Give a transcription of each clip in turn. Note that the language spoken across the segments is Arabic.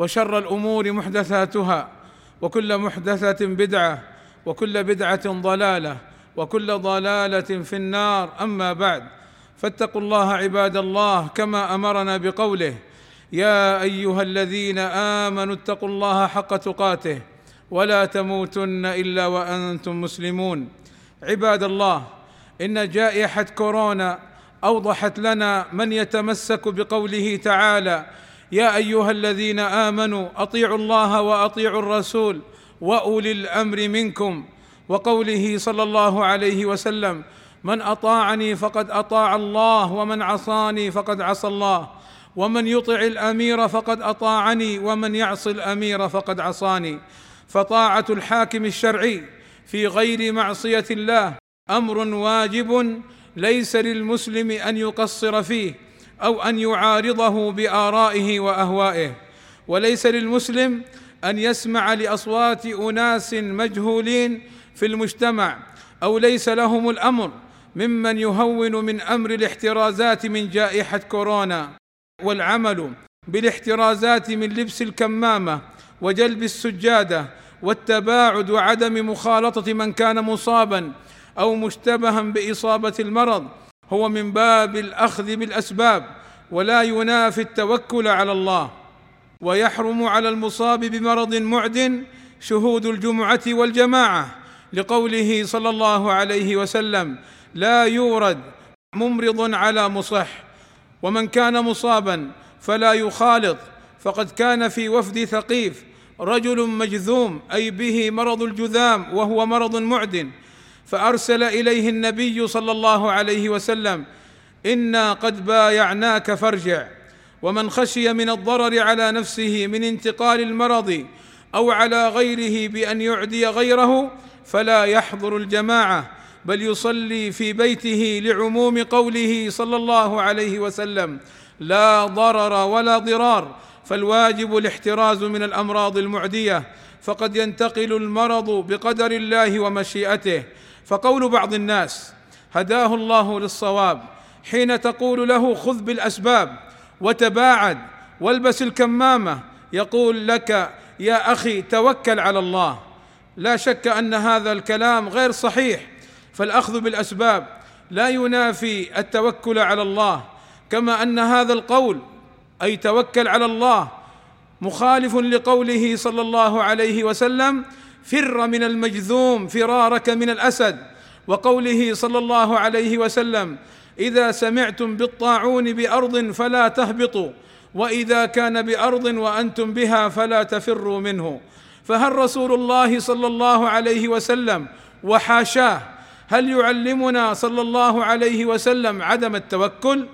وشر الأمور محدثاتها وكل محدثة بدعة وكل بدعة ضلالة وكل ضلالة في النار. أما بعد فاتقوا الله عباد الله كما أمرنا بقوله يا أيها الذين آمنوا اتقوا الله حق تقاته ولا تموتن إلا وأنتم مسلمون. عباد الله إن جائحة كورونا أوضحت لنا من يتمسك بقوله تعالى يا أيها الذين آمنوا أطيعوا الله وأطيعوا الرسول وأولي الأمر منكم. وقوله صلى الله عليه وسلم من أطاعني فقد أطاع الله ومن عصاني فقد عصى الله ومن يطع الأمير فقد أطاعني ومن يعص الأمير فقد عصاني. فطاعة الحاكم الشرعي في غير معصية الله أمر واجب ليس للمسلم أن يقصر فيه. أو أن يعارضه بآرائه وأهوائه. وليس للمسلم أن يسمع لأصوات أناس مجهولين في المجتمع أو ليس لهم الأمر ممن يهون من أمر الاحترازات من جائحة كورونا. والعمل بالاحترازات من لبس الكمامة وجلب السجادة والتباعد وعدم مخالطة من كان مصابا أو مشتبها بإصابة المرض هو من باب الأخذ بالأسباب ولا ينافي التوكل على الله ويحرم على المصاب بمرض معد شهود الجمعة والجماعة لقوله صلى الله عليه وسلم لا يورد ممرض على مصح ومن كان مصابا فلا يخالط فقد كان في وفد ثقيف رجل مجذوم أي به مرض الجذام وهو مرض معد فأرسل إليه النبي صلى الله عليه وسلم إنا قد بايعناك فارجع ومن خشي من الضرر على نفسه من انتقال المرض أو على غيره بأن يعدي غيره فلا يحضر الجماعة بل يصلي في بيته لعموم قوله صلى الله عليه وسلم لا ضرر ولا ضرار فالواجب الاحتراز من الأمراض المعدية فقد ينتقل المرض بقدر الله ومشيئته. فقول بعض الناس هداه الله للصواب حين تقول له خذ بالأسباب وتباعد والبس الكمامة. يقول لك يا أخي توكل على الله. لا شك أن هذا الكلام غير صحيح. فالأخذ بالأسباب لا ينافي التوكل على الله كما أن هذا القول أي توكل على الله مخالف لقوله صلى الله عليه وسلم فر من المجذوم فرارك من الأسد. وقوله صلى الله عليه وسلم إذا سمعتم بالطاعون بأرض فلا تهبطوا وإذا كان بأرض وأنتم بها فلا تفروا منه. فهل رسول الله صلى الله عليه وسلم وحاشاه هل يعلمنا صلى الله عليه وسلم عدم التوكل؟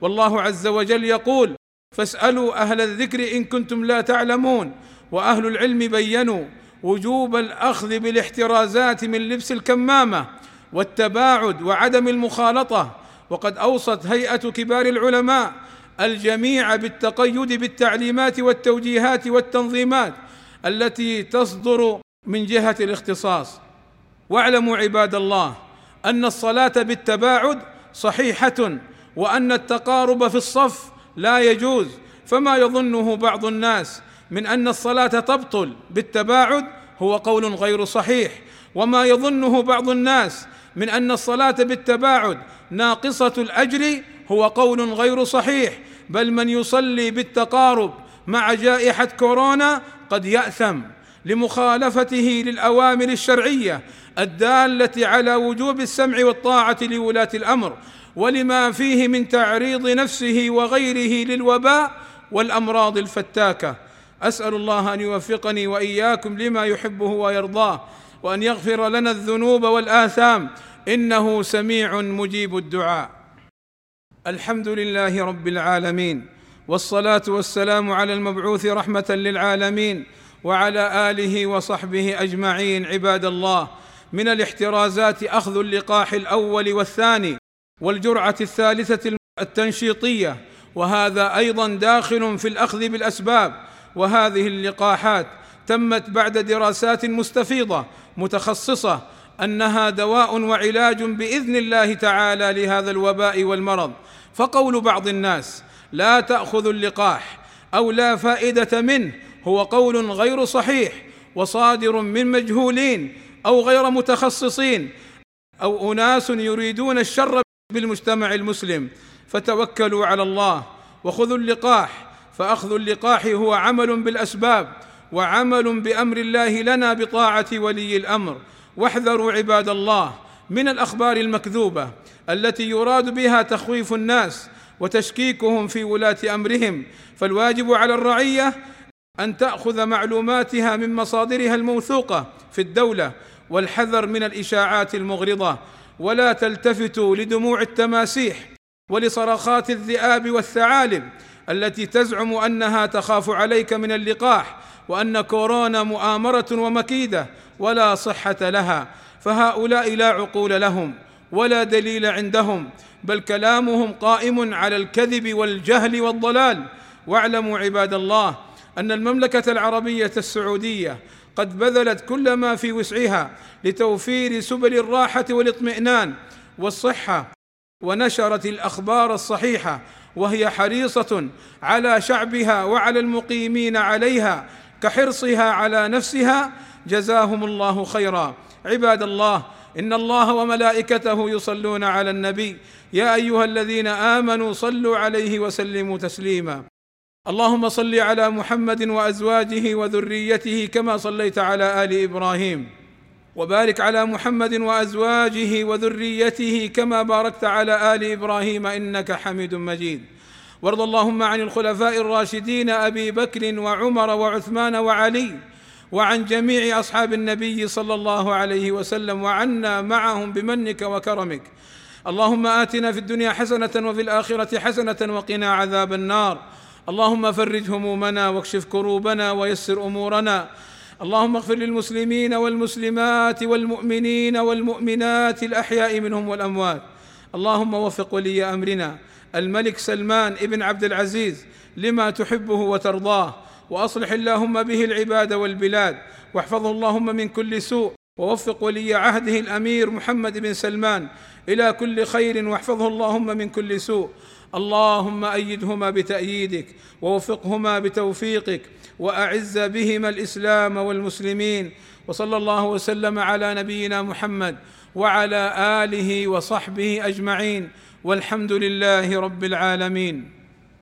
والله عز وجل يقول فاسألوا أهل الذكر إن كنتم لا تعلمون وأهل العلم بينوا وجوب الأخذ بالاحترازات من لبس الكمامة والتباعد وعدم المخالطة. وقد أوصت هيئة كبار العلماء الجميع بالتقيد بالتعليمات والتوجيهات والتنظيمات التي تصدر من جهة الاختصاص. واعلموا عباد الله أن الصلاة بالتباعد صحيحة وأن التقارب في الصف لا يجوز. فما يظنه بعض الناس من أن الصلاة تبطل بالتباعد هو قول غير صحيح. وما يظنه بعض الناس من أن الصلاة بالتباعد ناقصة الأجر هو قول غير صحيح. بل من يصلي بالتقارب مع جائحة كورونا قد يأثم. لمخالفته للأوامر الشرعية الدالة على وجوب السمع والطاعة لولاة الأمر ولما فيه من تعريض نفسه وغيره للوباء والأمراض الفتاكة. أسأل الله أن يوفقني وإياكم لما يحبه ويرضاه وأن يغفر لنا الذنوب والآثام. إنه سميع مجيب الدعاء. الحمد لله رب العالمين والصلاة والسلام على المبعوث رحمة للعالمين وعلى آله وصحبه أجمعين عباد الله. من الاحترازات أخذ اللقاح الأول والثاني والجرعة الثالثة التنشيطية. وهذا أيضا داخل في الأخذ بالأسباب. وهذه اللقاحات تمت بعد دراسات مستفيضة متخصصة أنها دواء وعلاج بإذن الله تعالى لهذا الوباء والمرض. فقول بعض الناس لا تاخذوا اللقاح أو لا فائدة منه هو قول غير صحيح وصادر من مجهولين أو غير متخصصين أو أناس يريدون الشر بالمجتمع المسلم. فتوكلوا على الله وخذوا اللقاح فاخذ اللقاح هو عمل بالأسباب وعمل بأمر الله لنا بطاعة ولي الأمر. واحذروا عباد الله من الأخبار المكذوبة التي يراد بها تخويف الناس وتشكيكهم في ولاة أمرهم. فالواجب على الرعية أن تأخذ معلوماتها من مصادرها الموثوقة في الدولة والحذر من الإشاعات المغرضة ولا تلتفتوا لدموع التماسيح ولصرخات الذئاب والثعالب التي تزعم أنها تخاف عليك من اللقاح وأن كورونا مؤامرة ومكيدة ولا صحة لها. فهؤلاء لا عقول لهم ولا دليل عندهم بل كلامهم قائم على الكذب والجهل والضلال. واعلموا عباد الله أن المملكة العربية السعودية قد بذلت كل ما في وسعها لتوفير سبل الراحة والاطمئنان والصحة ونشرت الأخبار الصحيحة وهي حريصة على شعبها وعلى المقيمين عليها كحرصها على نفسها. جزاهم الله خيرا. عباد الله إن الله وملائكته يصلون على النبي. يا أيها الذين آمنوا صلوا عليه وسلموا تسليما. اللهم صل على محمد وأزواجه وذريته كما صليت على آل إبراهيم وبارك على محمد وأزواجه وذريته كما باركت على آل إبراهيم إنك حميد مجيد. وارض اللهم عن الخلفاء الراشدين أبي بكر وعمر وعثمان وعلي وعن جميع أصحاب النبي صلى الله عليه وسلم وعنا معهم بمنك وكرمك. اللهم آتنا في الدنيا حسنة وفي الآخرة حسنة وقنا عذاب النار. اللهم فرج همومنا واكشف كروبنا ويسر أمورنا. اللهم اغفر للمسلمين والمسلمات والمؤمنين والمؤمنات الأحياء منهم والأموات. اللهم وفق ولي أمرنا. الملك سلمان ابن عبد العزيز لما تحبه وترضاه. وأصلح اللهم به العباد والبلاد. واحفظه اللهم من كل سوء. ووفق ولي عهده الأمير محمد بن سلمان إلى كل خير واحفظه اللهم من كل سوء. اللهم أيدهما بتأييدك ووفقهما بتوفيقك وأعز بهما الإسلام والمسلمين. وصلى الله وسلم على نبينا محمد وعلى آله وصحبه أجمعين. والحمد لله رب العالمين.